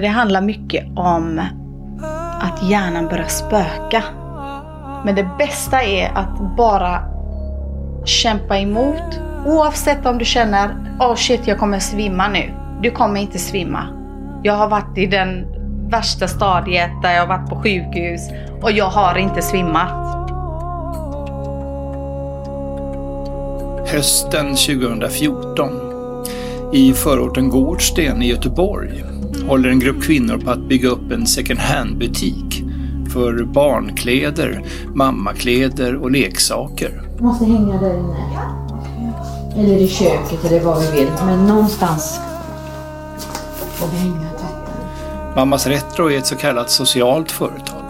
Men det handlar mycket om att hjärnan börjar spöka. Men det bästa är att bara kämpa emot. Oavsett om du känner, oh shit jag kommer svimma nu. Du kommer inte svimma. Jag har varit i den värsta stadiet där jag har varit på sjukhus och jag har inte svimmat. Hösten 2014. I förorten Gårdsten i Göteborg håller en grupp kvinnor på att bygga upp en second hand-butik för barnkläder, mammakläder och leksaker. Du måste hänga där inne. Eller i köket eller var vi vill. Men någonstans får vi hänga tvätten. Mammas Retro är ett så kallat socialt företag.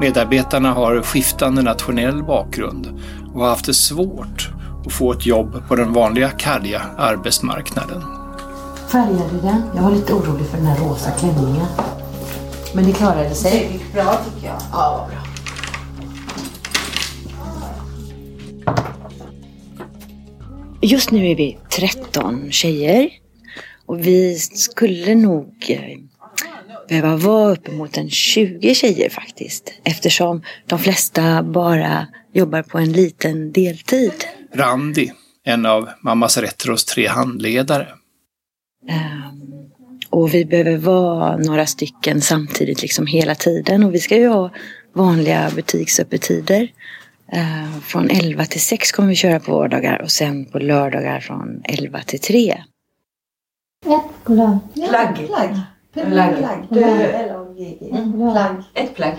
Medarbetarna har skiftande nationell bakgrund och har haft det svårt att få ett jobb på den vanliga karga arbetsmarknaden. Färgade du den? Jag var lite orolig för den här rosa klänningen. Men det klarade sig. Det gick bra tycker jag. Ja, vad bra. Just nu är vi 13 tjejer och vi skulle nog eh, behöva vara uppemot en 20 tjejer faktiskt. Eftersom de flesta bara jobbar på en liten deltid. Randi, en av Mammas Retros tre handledare. Ehm, och vi behöver vara några stycken samtidigt liksom hela tiden. Och vi ska ju ha vanliga butiksöppettider. Ehm, från 11 till 6 kommer vi köra på vardagar och sen på lördagar från 11 till 3. Ett plagg. Plagg. Plagg. Plagg. Plagg. Ett plagg.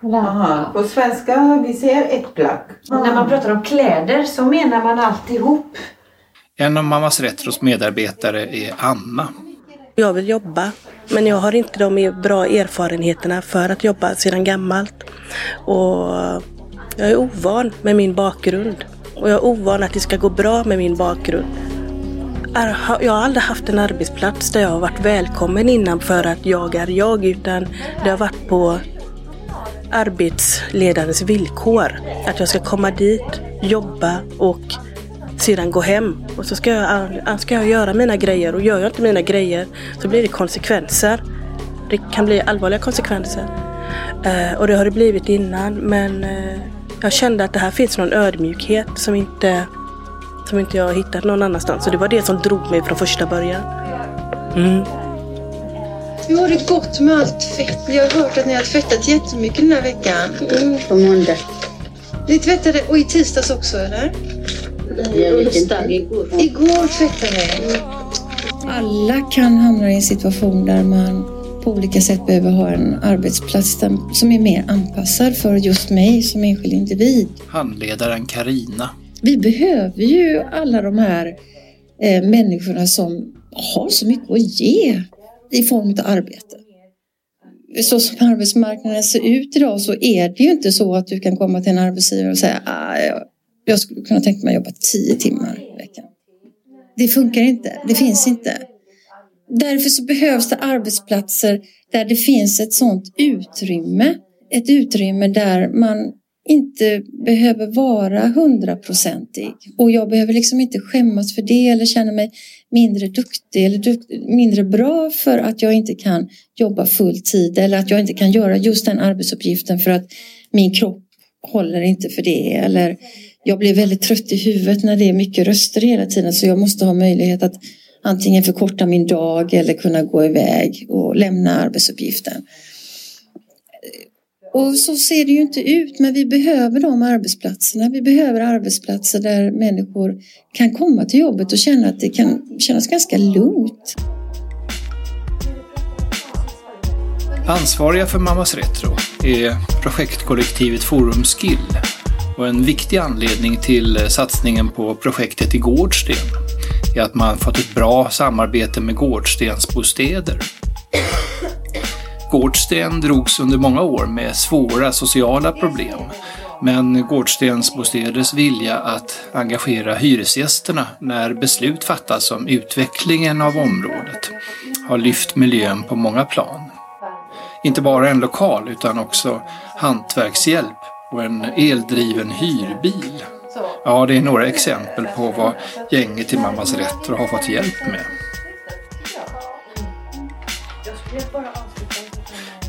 Plagg. Aha. På svenska vi säger ett plagg. När man pratar om kläder så menar man alltihop. En av Mammas Retros medarbetare är Anna. Jag vill jobba, men jag har inte de bra erfarenheterna för att jobba sedan gammalt. Och jag är ovan med min bakgrund. Och jag är ovan att det ska gå bra med min bakgrund. Jag har aldrig haft en arbetsplats där jag har varit välkommen innan för att jag är jag, utan det har varit på arbetsledarens villkor. Att jag ska komma dit, jobba och sedan gå hem. Och så ska jag, ska jag göra mina grejer och gör jag inte mina grejer så blir det konsekvenser. Det kan bli allvarliga konsekvenser. Eh, och det har det blivit innan men eh, jag kände att det här finns någon ödmjukhet som inte, som inte jag har hittat någon annanstans. Så det var det som drog mig från första början. Mm. Hur har det gått med allt fett? Jag har hört att ni har tvättat jättemycket den här veckan. Mm, på måndag. Ni tvättade, och i tisdags också eller? Onsdag igår. Igår tvättade ni. Alla kan hamna i en situation där man på olika sätt behöver ha en arbetsplats som är mer anpassad för just mig som enskild individ. Handledaren Karina. Vi behöver ju alla de här eh, människorna som har så mycket att ge i form av arbete. Så som arbetsmarknaden ser ut idag så är det ju inte så att du kan komma till en arbetsgivare och säga ah, jag, skulle kunna tänka mig att jobba tio timmar i veckan. Det funkar inte, det finns inte. Därför så behövs det arbetsplatser där det finns ett sådant utrymme. Ett utrymme där man inte behöver vara hundraprocentig. Och jag behöver liksom inte skämmas för det eller känna mig mindre duktig eller duktig, mindre bra för att jag inte kan jobba full tid eller att jag inte kan göra just den arbetsuppgiften för att min kropp håller inte för det. Eller jag blir väldigt trött i huvudet när det är mycket röster hela tiden så jag måste ha möjlighet att antingen förkorta min dag eller kunna gå iväg och lämna arbetsuppgiften. Och så ser det ju inte ut, men vi behöver de arbetsplatserna. Vi behöver arbetsplatser där människor kan komma till jobbet och känna att det kan kännas ganska lugnt. Ansvariga för Mammas Retro är projektkollektivet Forum Skill och en viktig anledning till eh, satsningen på projektet i Gårdsten är att man fått ett bra samarbete med Gårdstensbostäder. Gårdsten drogs under många år med svåra sociala problem. Men Gårdstensbostäders vilja att engagera hyresgästerna när beslut fattas om utvecklingen av området har lyft miljön på många plan. Inte bara en lokal utan också hantverkshjälp och en eldriven hyrbil. Ja, det är några exempel på vad gänget till Mammas Rätter har fått hjälp med.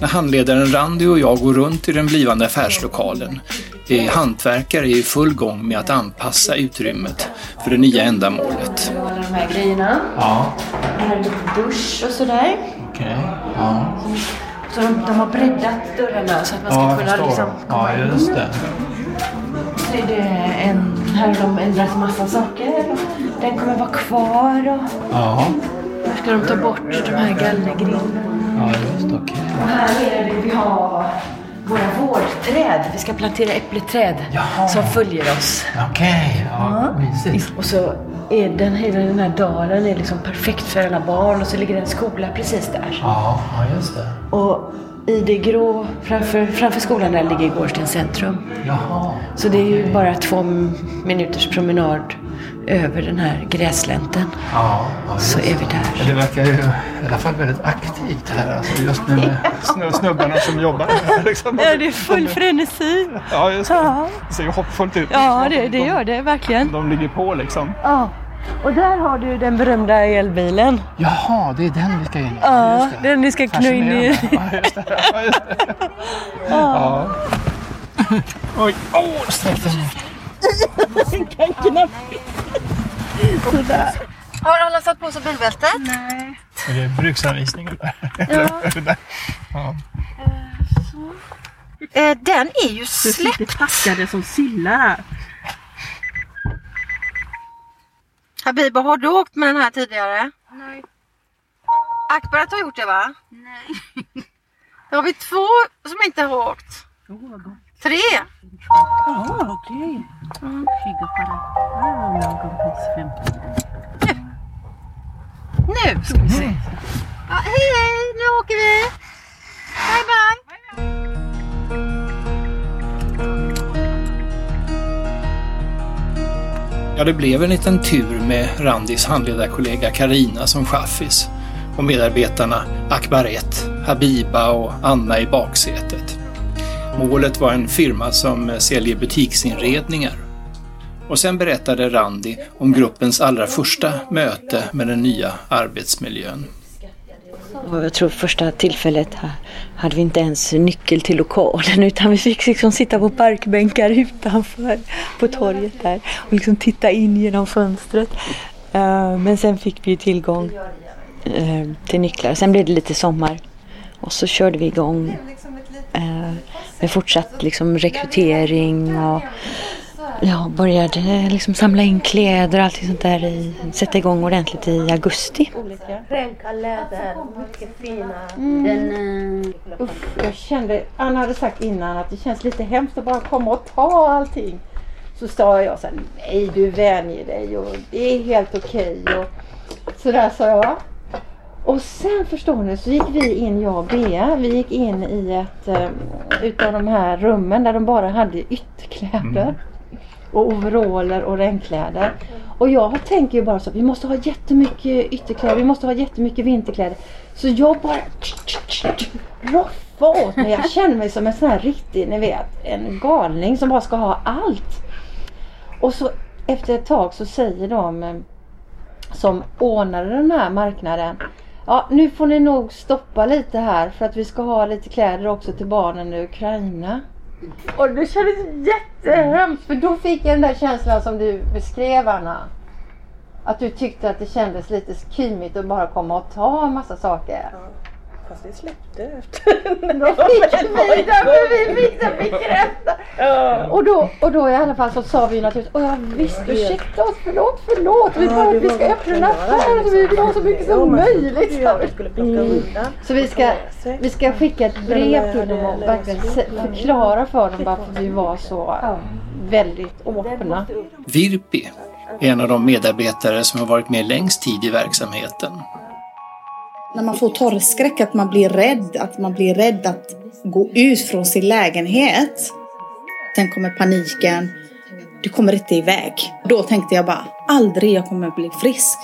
När handledaren Randy och jag går runt i den blivande affärslokalen är hantverkare i full gång med att anpassa utrymmet för det nya ändamålet. Alla de här grejerna. Ja, Här är lite dusch och sådär. okej. Ja. Så de, de har breddat dörrarna så att man ska kunna liksom komma in. just det. Är det en, här har de ändrat massa saker. Den kommer vara kvar och Ja, nu ska de ta bort de här gallergrindarna. ja just okej. Och här är det vi har våra vårdträd. Vi ska plantera äppleträd Jaha. som följer oss. Okej, ja, mysigt. Och så är den, hela den här dalen är liksom perfekt för alla barn och så ligger det en skola precis där. Ja, ja just det. Och i det grå framför, framför skolan där ligger Gårdstens centrum. Jaha. Så det är ju bara två minuters promenad över den här gräslänten. Ja, ja Så är vi där. Det verkar ju i alla fall väldigt aktivt här alltså, just nu med snö- snubbarna som jobbar här. Liksom. Ja, det är full frenesi. Ja, just det. Ja, Det ser ju hoppfullt ut. ja det, det gör det verkligen. De ligger på liksom. Ja. Och där har du den berömda elbilen. Jaha, det är den vi ska in i. Ja, den ni ska knö in i. Ja, just det. Ja, just det. Ja. Oj, åh, oh, sträckte mig. Har alla satt på sig bilbältet? Nej. Är det bruksanvisning eller? Ja. ja. Eh, den är ju släppt. packade som sillar här. Habiba, har du åkt med den här tidigare? Nej. Akbarat har gjort det va? Nej. Då har vi två som inte har åkt. Tre. Ja, okej. Nu ska vi se. Ja, hej hej, nu åker vi. Bye bye. Ja, det blev en liten tur med Randis handledarkollega Karina som chaffis och medarbetarna Akbar 1, Habiba och Anna i baksätet. Målet var en firma som eh, säljer butiksinredningar. Och sen berättade Randi om gruppens allra första möte med den nya arbetsmiljön. Och jag tror första tillfället här hade vi inte ens nyckel till lokalen utan vi fick liksom sitta på parkbänkar utanför på torget där och liksom titta in genom fönstret. Eh, men sen fick vi tillgång eh, till nycklar. Sen blev det lite sommar och så körde vi igång eh, med fortsatt liksom rekrytering och ja, började liksom samla in kläder och allt sånt där. I, sätta igång ordentligt i augusti. Mm. Olika läder, mycket fina. Den, Usch, jag kände, Anna hade sagt innan att det känns lite hemskt att bara komma och ta allting. Så sa jag så här, nej du vänjer dig och det är helt okej. Och sådär sa jag. Och sen förstår ni så gick vi in, jag och Bea, vi gick in i ett eh, utav de här rummen där de bara hade ytterkläder. Och overaller och regnkläder. Och jag tänker ju bara så, vi måste ha jättemycket ytterkläder, vi måste ha jättemycket vinterkläder. Så jag bara roffade åt mig. Jag känner mig som en sån här riktig, ni vet, en galning som bara ska ha allt. Och så efter ett tag så säger de eh, som ordnade den här marknaden. Ja, nu får ni nog stoppa lite här för att vi ska ha lite kläder också till barnen i Ukraina. Och det kändes jättehemskt för då fick jag den där känslan som du beskrev Anna. Att du tyckte att det kändes lite kymigt att bara komma och ta en massa saker. Fast det släppte efter. Då fick vi det, för vi fick det bekräftat. Och då, och då i alla fall så sa vi naturligtvis, åh ja visst ursäkta oss, förlåt, förlåt. Vi bara, vi ska öppna en affär så vi vill ha så mycket som möjligt. Mm. Så vi ska, vi ska skicka ett brev till dem och verkligen förklara för dem varför vi var så väldigt öppna. Virpi är en av de medarbetare som har varit med längst tid i verksamheten. När man får torrskräck, att man blir rädd, att man blir rädd att gå ut från sin lägenhet. Sen kommer paniken. Du kommer inte iväg. Då tänkte jag bara, aldrig jag kommer bli frisk.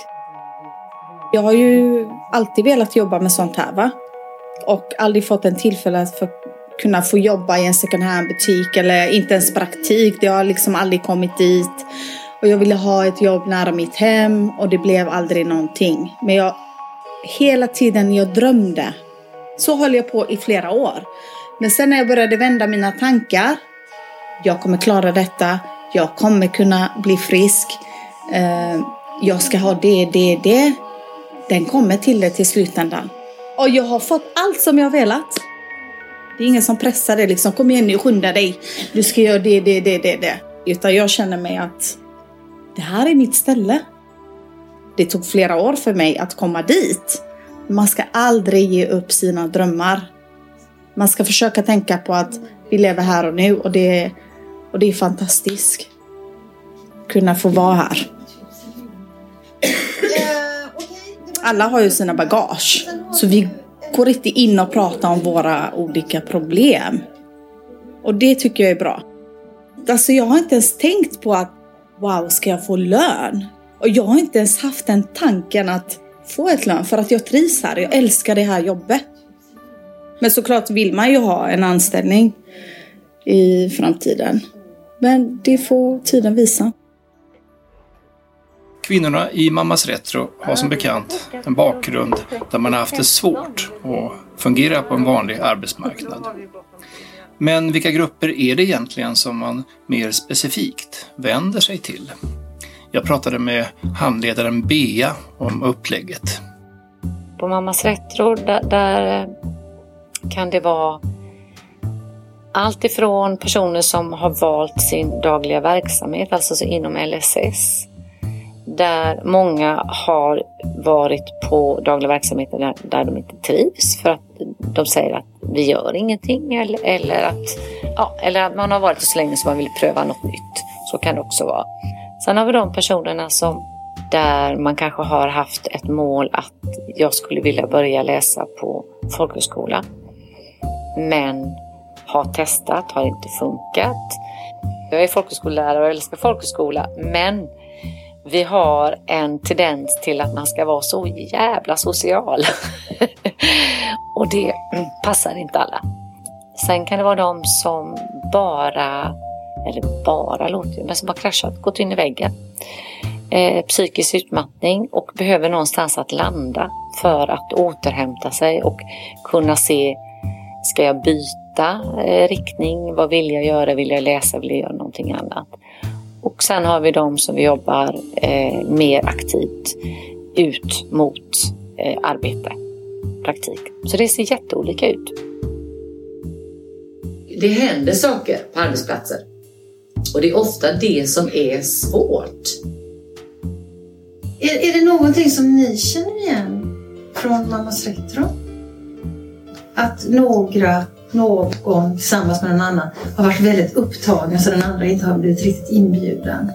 Jag har ju alltid velat jobba med sånt här va. Och aldrig fått en tillfälle att få, kunna få jobba i en second hand butik eller inte ens praktik. Det har liksom aldrig kommit dit. Och jag ville ha ett jobb nära mitt hem och det blev aldrig någonting. Men jag hela tiden jag drömde Så höll jag på i flera år. Men sen när jag började vända mina tankar. Jag kommer klara detta. Jag kommer kunna bli frisk. Eh, jag ska ha det, det, det. Den kommer till det till slutändan. Och jag har fått allt som jag velat. Det är ingen som pressar dig liksom. Kom igen nu, skynda dig. Du ska göra det, det, det, det, det. Utan jag känner mig att det här är mitt ställe. Det tog flera år för mig att komma dit. Man ska aldrig ge upp sina drömmar. Man ska försöka tänka på att vi lever här och nu och det, och det är fantastiskt. Kunna få vara här. Alla har ju sina bagage. Så vi går inte in och pratar om våra olika problem. Och det tycker jag är bra. Alltså jag har inte ens tänkt på att wow, ska jag få lön? Och jag har inte ens haft den tanken att få ett lön för att jag trivs här. Jag älskar det här jobbet. Men såklart vill man ju ha en anställning i framtiden. Men det får tiden visa. Kvinnorna i Mammas Retro har som bekant en bakgrund där man har haft det svårt att fungera på en vanlig arbetsmarknad. Men vilka grupper är det egentligen som man mer specifikt vänder sig till? Jag pratade med handledaren Bea om upplägget. På Mammas Retro där, där eh, kan det vara allt ifrån personer som har valt sin dagliga verksamhet, alltså inom LSS, där många har varit på dagliga verksamheter där, där de inte trivs för att de säger att vi gör ingenting eller, eller, att, ja, eller att man har varit så länge som man vill pröva något nytt. Så kan det också vara. Sen har vi de personerna som där man kanske har haft ett mål att jag skulle vilja börja läsa på folkhögskola. Men har testat, har inte funkat. Jag är folkhögskollärare och älskar folkhögskola men vi har en tendens till att man ska vara så jävla social. och det passar inte alla. Sen kan det vara de som bara, eller bara låter men som har kraschat, gått in i väggen. Eh, psykisk utmattning och behöver någonstans att landa för att återhämta sig och kunna se, ska jag byta eh, riktning? Vad vill jag göra? Vill jag läsa? Vill jag göra någonting annat? Och sen har vi de som vi jobbar eh, mer aktivt ut mot eh, arbete, praktik. Så det ser jätteolika ut. Det händer saker på arbetsplatser. Och det är ofta det som är svårt. Är, är det någonting som ni känner igen från Mammas Retro? Att några någon tillsammans med någon annan har varit väldigt upptagen så den andra inte har blivit riktigt inbjuden.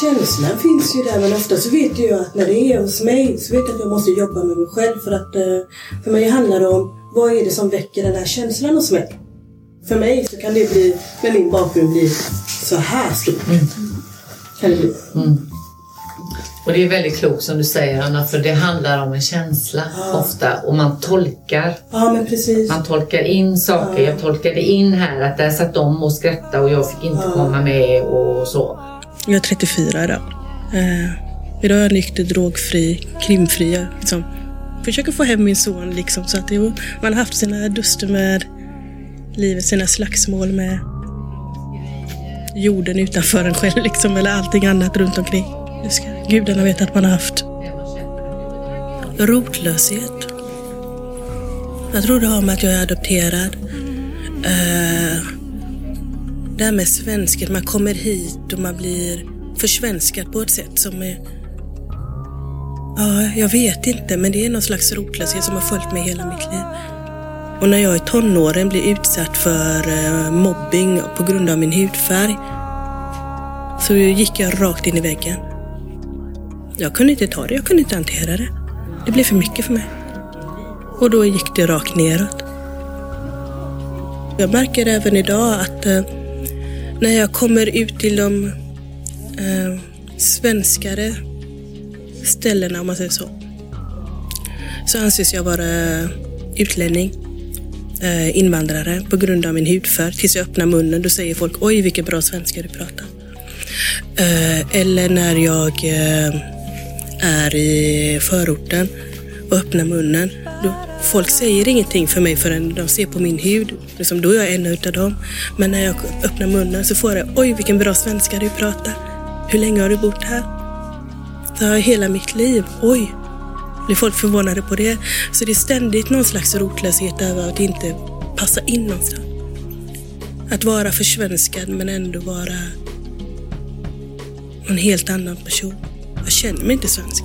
Känslan finns ju där men ofta så vet jag att när det är hos mig så vet jag att jag måste jobba med mig själv för att eh, för mig handlar det om vad är det som väcker den här känslan hos mig? För mig så kan det bli, med min bakgrund, bli så här stort. Mm. Kan det bli. Mm. Och det är väldigt klokt som du säger Anna, för det handlar om en känsla ja. ofta och man tolkar. Ja, men precis. Man tolkar in saker. Ja. Jag tolkade in här att där satt de och skrattade och jag fick inte ja. komma med och så. Jag är 34 idag. Eh, idag är jag nykter, drogfri, krimfri. Liksom. Försöker få hem min son liksom, så att det, man har haft sina duster med livet, sina slagsmål med jorden utanför en själv liksom, eller allting annat runt omkring. Det ska gudarna veta att man har haft. Rotlöshet. Jag tror det har med att jag är adopterad. Uh, det här med svenskhet, man kommer hit och man blir försvenskad på ett sätt som är... Ja, jag vet inte, men det är någon slags rotlöshet som har följt mig hela mitt liv. Och när jag i tonåren blev utsatt för eh, mobbing på grund av min hudfärg så gick jag rakt in i väggen. Jag kunde inte ta det, jag kunde inte hantera det. Det blev för mycket för mig. Och då gick det rakt neråt. Jag märker även idag att eh, när jag kommer ut till de eh, svenskare ställena, om man säger så, så anses jag vara eh, utlänning, Eh, invandrare, på grund av min hudfärg. Tills jag öppnar munnen, då säger folk oj vilken bra svenska du pratar. Eh, eller när jag eh, är i förorten och öppnar munnen, då folk säger ingenting för mig förrän de ser på min hud. Liksom, då är jag en utav dem. Men när jag öppnar munnen så får jag oj vilken bra svenska du pratar. Hur länge har du bott här? Så har jag hela mitt liv. Oj, blir folk förvånade på det? Så det är ständigt någon slags rotlöshet över att inte passa in någonstans. Att vara försvenskad men ändå vara en helt annan person. Jag känner mig inte svensk.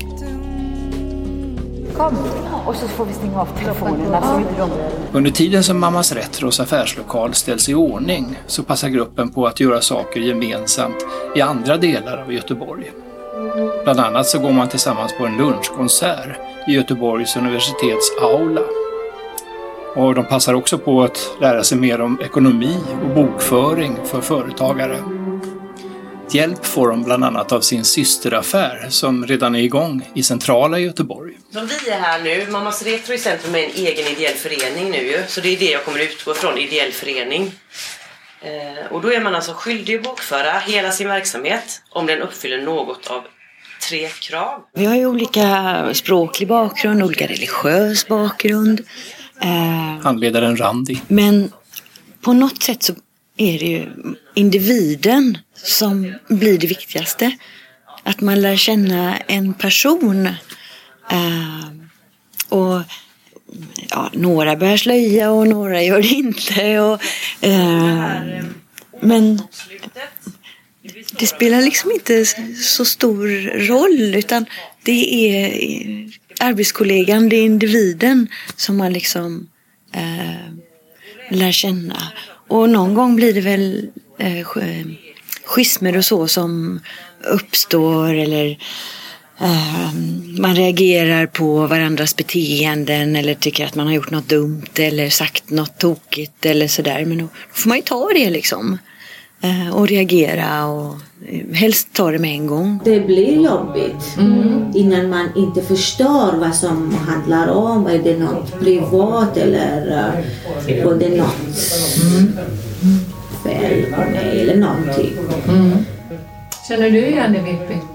Kom. Och så får vi stänga av telefonerna så inte de... Under tiden som Mammas Retros affärslokal ställs i ordning så passar gruppen på att göra saker gemensamt i andra delar av Göteborg. Bland annat så går man tillsammans på en lunchkonsert i Göteborgs universitets aula. Och de passar också på att lära sig mer om ekonomi och bokföring för företagare. Hjälp får de bland annat av sin systeraffär som redan är igång i centrala Göteborg. Som vi är här nu, Mammas Retro i centrum är en egen ideell förening nu ju. Så det är det jag kommer utgå från, ideell förening. Eh, och då är man alltså skyldig att bokföra hela sin verksamhet om den uppfyller något av tre krav. Vi har ju olika språklig bakgrund, olika religiös bakgrund. Eh, Handledaren Randi. men på något sätt så är det ju individen som blir det viktigaste. Att man lär känna en person. Eh, och ja, några bär slöja och några gör det inte. Och, eh, men det spelar liksom inte så stor roll utan det är arbetskollegan, det är individen som man liksom eh, lär känna. Och någon gång blir det väl eh, schismer och så som uppstår eller eh, man reagerar på varandras beteenden eller tycker att man har gjort något dumt eller sagt något tokigt eller sådär. Men då får man ju ta det liksom. Eh, och reagera och eh, helst ta det med en gång. Det blir jobbigt innan man inte förstår vad som handlar om. Är det något privat eller uh, var det något fel på mig eller någonting. Känner du igen det Pippi?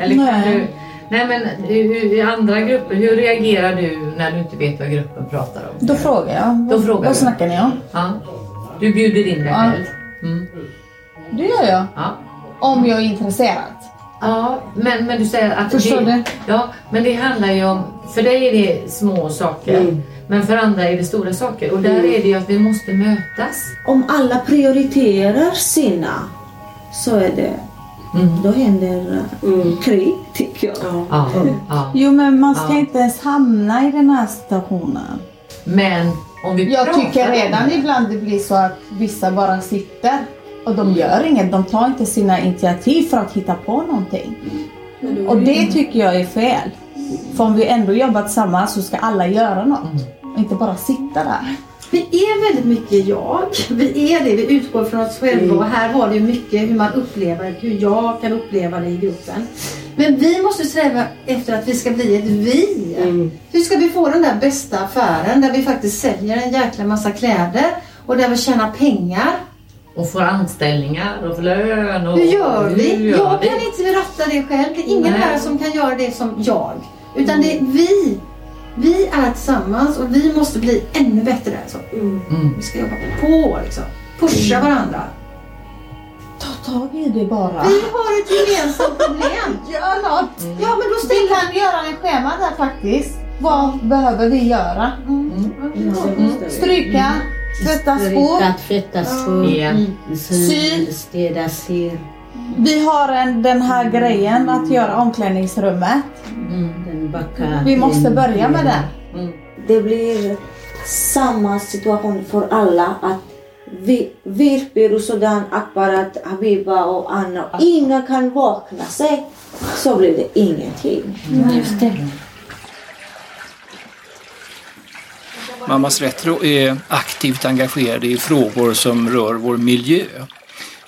Eller kan Nej. du... Nej men i andra grupper, hur reagerar du när du inte vet vad gruppen pratar om? Då frågar jag. Då frågar Vad du. snackar ni om? Ja. Du bjuder in dig Ja. själv? Mm. Det gör jag. Ja. Om jag är intresserad. Ja, men, men du säger att Förstår det, du? Ja, men det handlar ju om, för dig är det små saker, Mm. men för andra är det stora saker. Och där Mm. är det ju att vi måste mötas. Om alla prioriterar sina så är det då händer uh, krig tycker jag. Ja, ja. Jo men man ska Ja. inte ens hamna i den här situationen. Men om vi Jag tycker redan det. ibland det blir så att vissa bara sitter och de gör inget. De tar inte sina initiativ för att hitta på någonting. Och det tycker jag är fel. För om vi ändå jobbar tillsammans så ska alla göra något. Och inte bara sitta där. Vi är väldigt mycket jag. Vi är det. Vi utgår från oss själva. Och här var det ju mycket hur man upplever, hur jag kan uppleva det i gruppen. Men vi måste sträva efter att vi ska bli ett vi. Hur ska vi få den där bästa affären där vi faktiskt säljer en jäkla massa kläder och där vi tjänar pengar? Och får anställningar och lön. Och Hur gör vi? hur gör jag vi? kan inte ratta det själv. Det är ingen Nej. här som kan göra det som jag. Utan det är vi. Vi är tillsammans och vi måste bli ännu bättre. Alltså. Vi ska jobba på liksom. Pusha varandra. Ta tag i det bara. Vi har ett gemensamt problem. Gör något! Ja, men då Vi kan göra en schema där faktiskt. Vad behöver vi göra? Stryka, tvätta skor. Att tvätta skor. Sy. städa sig. Vi har en, den här grejen att göra omklädningsrummet. Den backa. Vi måste börja med det. Det blir samma situation för alla. att vi, Virpi, Rusudan, Akbarat, Habiba och Anna. Inga kan vakna sig. Så blir det ingenting. Just det. Mammas Retro är aktivt engagerade i frågor som rör vår miljö.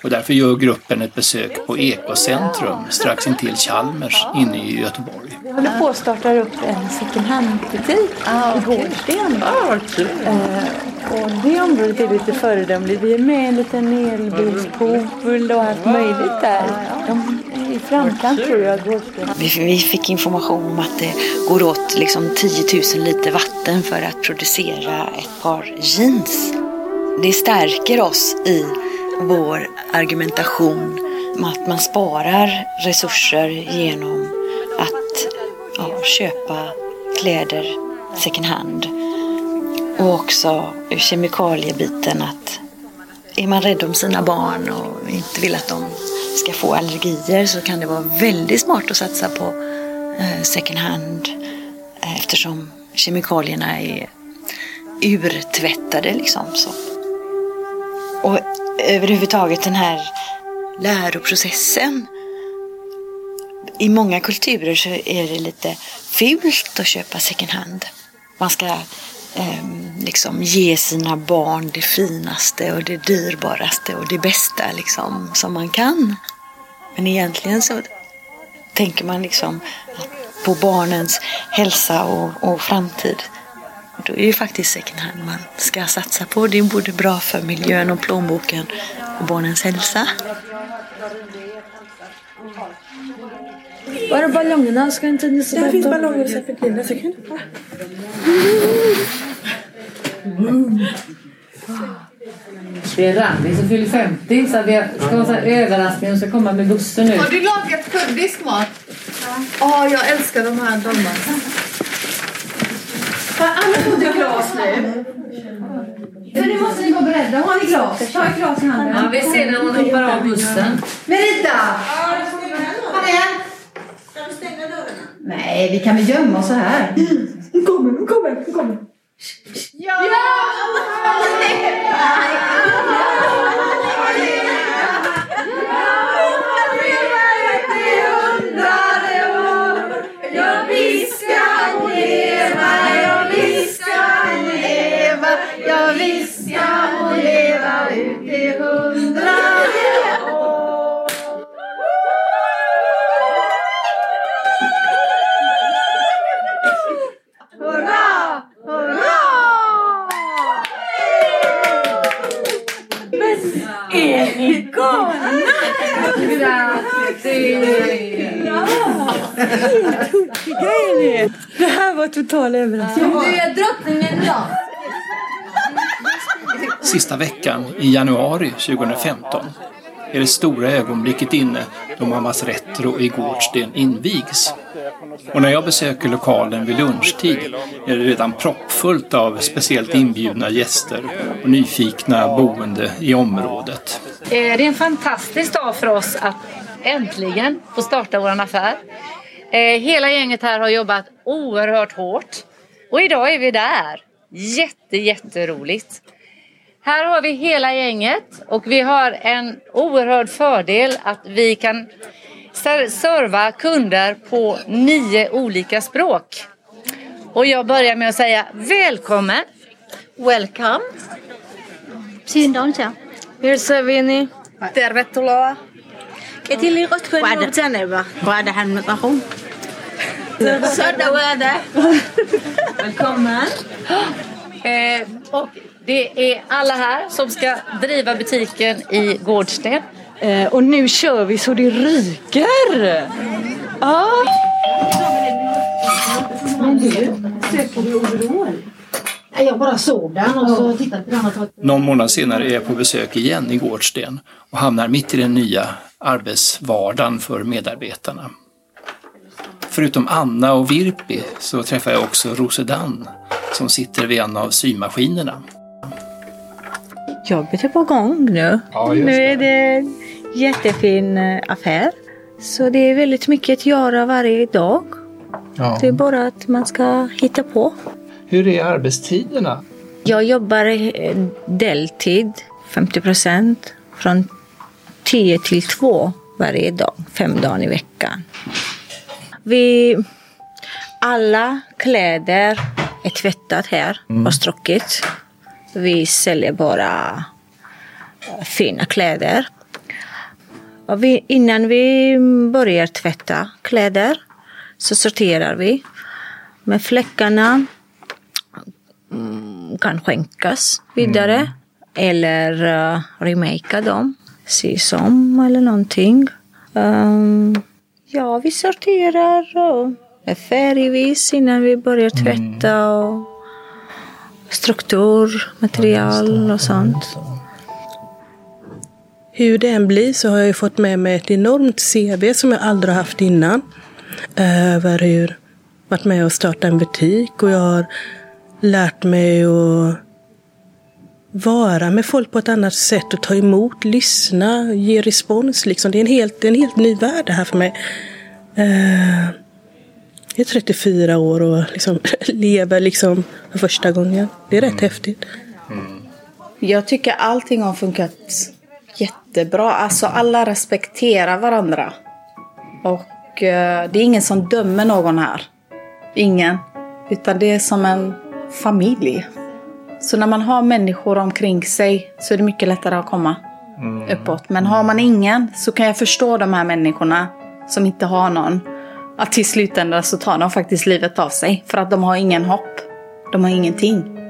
Och därför gör gruppen ett besök på Ekocentrum strax intill Chalmers inne i Göteborg. Vi håller på att starta upp en second hand-butik i Gårdsten. Eh, och det området är lite föredömligt. Vi är med i en liten elbilspool och allt möjligt där. De är framkant tror jag. Gårdsten. Vi, vi fick information om att det går åt liksom 10 000 liter vatten för att producera ett par jeans. Det stärker oss i vår argumentation om att man sparar resurser genom att ja, köpa kläder second hand. Och också kemikaliebiten att är man rädd om sina barn och inte vill att de ska få allergier så kan det vara väldigt smart att satsa på eh, second hand eh, eftersom kemikalierna är urtvättade liksom. Så. Och överhuvudtaget den här läroprocessen. I många kulturer så är det lite fult att köpa second hand. Man ska eh, liksom ge sina barn det finaste och det dyrbaraste och det bästa liksom som man kan. Men egentligen så tänker man liksom på barnens hälsa och, och framtid. Då är det faktiskt second hand man ska satsa på. Det är både bra för miljön och plånboken och barnens hälsa. Var är ballongerna? Ska inte ni Där finns ballonger så jag fick in det. Så kan Det är Randi som fyller 50 så vi ska ha så överraskning. Hon ska komma med bussen nu. Har du lagat kurdisk mat? Ja, jag älskar de här dolmarna. Har alla fått ett glas nu? För nu måste ni vara beredda. Har ni glas? Ta ett glas i handen. Ja, vi ser när hon hoppar av bussen. Merita! Kom igen! Ska vi stänga dörrarna? Nej, vi kan väl gömma oss så här. Nu kommer, nu kommer, nu kommer. Ja! Ja, Är ni galna? Helt tokiga är ni. Det här var total överraskning. Du är drottningen idag. Sista veckan i januari 2015 är det stora ögonblicket inne då Mammas Retro i Gårdsten invigs. Och när jag besöker lokalen vid lunchtid är det redan proppfullt av speciellt inbjudna gäster och nyfikna boende i området. Eh, det är en fantastisk dag för oss att äntligen få starta vår affär. Eh, hela gänget här har jobbat oerhört hårt och idag är vi där. Jätte, jätteroligt. Här har vi hela gänget och vi har en oerhörd fördel att vi kan ser- serva kunder på nio olika språk. Och jag börjar med att säga välkommen. Welcome. Sindoonsa. Hirsavini. Tervetuloa. Waada Zaneba. Waada Hanmatahu. Så dhawaada. Välkommen. Eh, och det är alla här som ska driva butiken i Gårdsten. Eh, och nu kör vi så det ryker. Ja. Men du, söker du overall? Nej, Jag bara såg den och så tittade på den Någon månad senare är jag på besök igen i Gårdsten och hamnar mitt i den nya arbetsvardagen för medarbetarna. Förutom Anna och Virpi så träffar jag också Rosedan som sitter vid en av symaskinerna. Jobbet är på gång nu. Ja, nu är det en jättefin eh, affär. Så det är väldigt mycket att göra varje dag. Ja. Det är bara att man ska hitta på. Hur är arbetstiderna? Jag jobbar eh, deltid, 50 procent, från 10 till 2 varje dag, fem dagar i veckan. Vi, alla kläder är tvättat här Mm. och strucket. Vi säljer bara eh, fina kläder. Vi, innan vi börjar tvätta kläder så sorterar vi. Med fläckarna mm, kan skänkas vidare eller uh, remakea dem, sys om eller någonting. Um, Ja, vi sorterar och är färgvis innan vi börjar tvätta och struktur, material och sånt. Hur det än blir så har jag ju fått med mig ett enormt CV som jag aldrig haft innan. Över hur varit med och startat en butik och jag har lärt mig att vara med folk på ett annat sätt och ta emot, lyssna, ge respons. Liksom. Det, är en helt, en helt ny värld det här för mig. Jag är 34 år och liksom lever liksom för första gången. Det är rätt häftigt. Jag tycker allting har funkat jättebra. Alltså alla respekterar varandra. Och eh, det är ingen som dömer någon här. Ingen. Utan det är som en familj. Så när man har människor omkring sig så är det mycket lättare att komma uppåt. Men har man ingen så kan jag förstå de här människorna som inte har någon. Att till slutändan så tar de faktiskt livet av sig. För att de har ingen hopp. De har ingenting.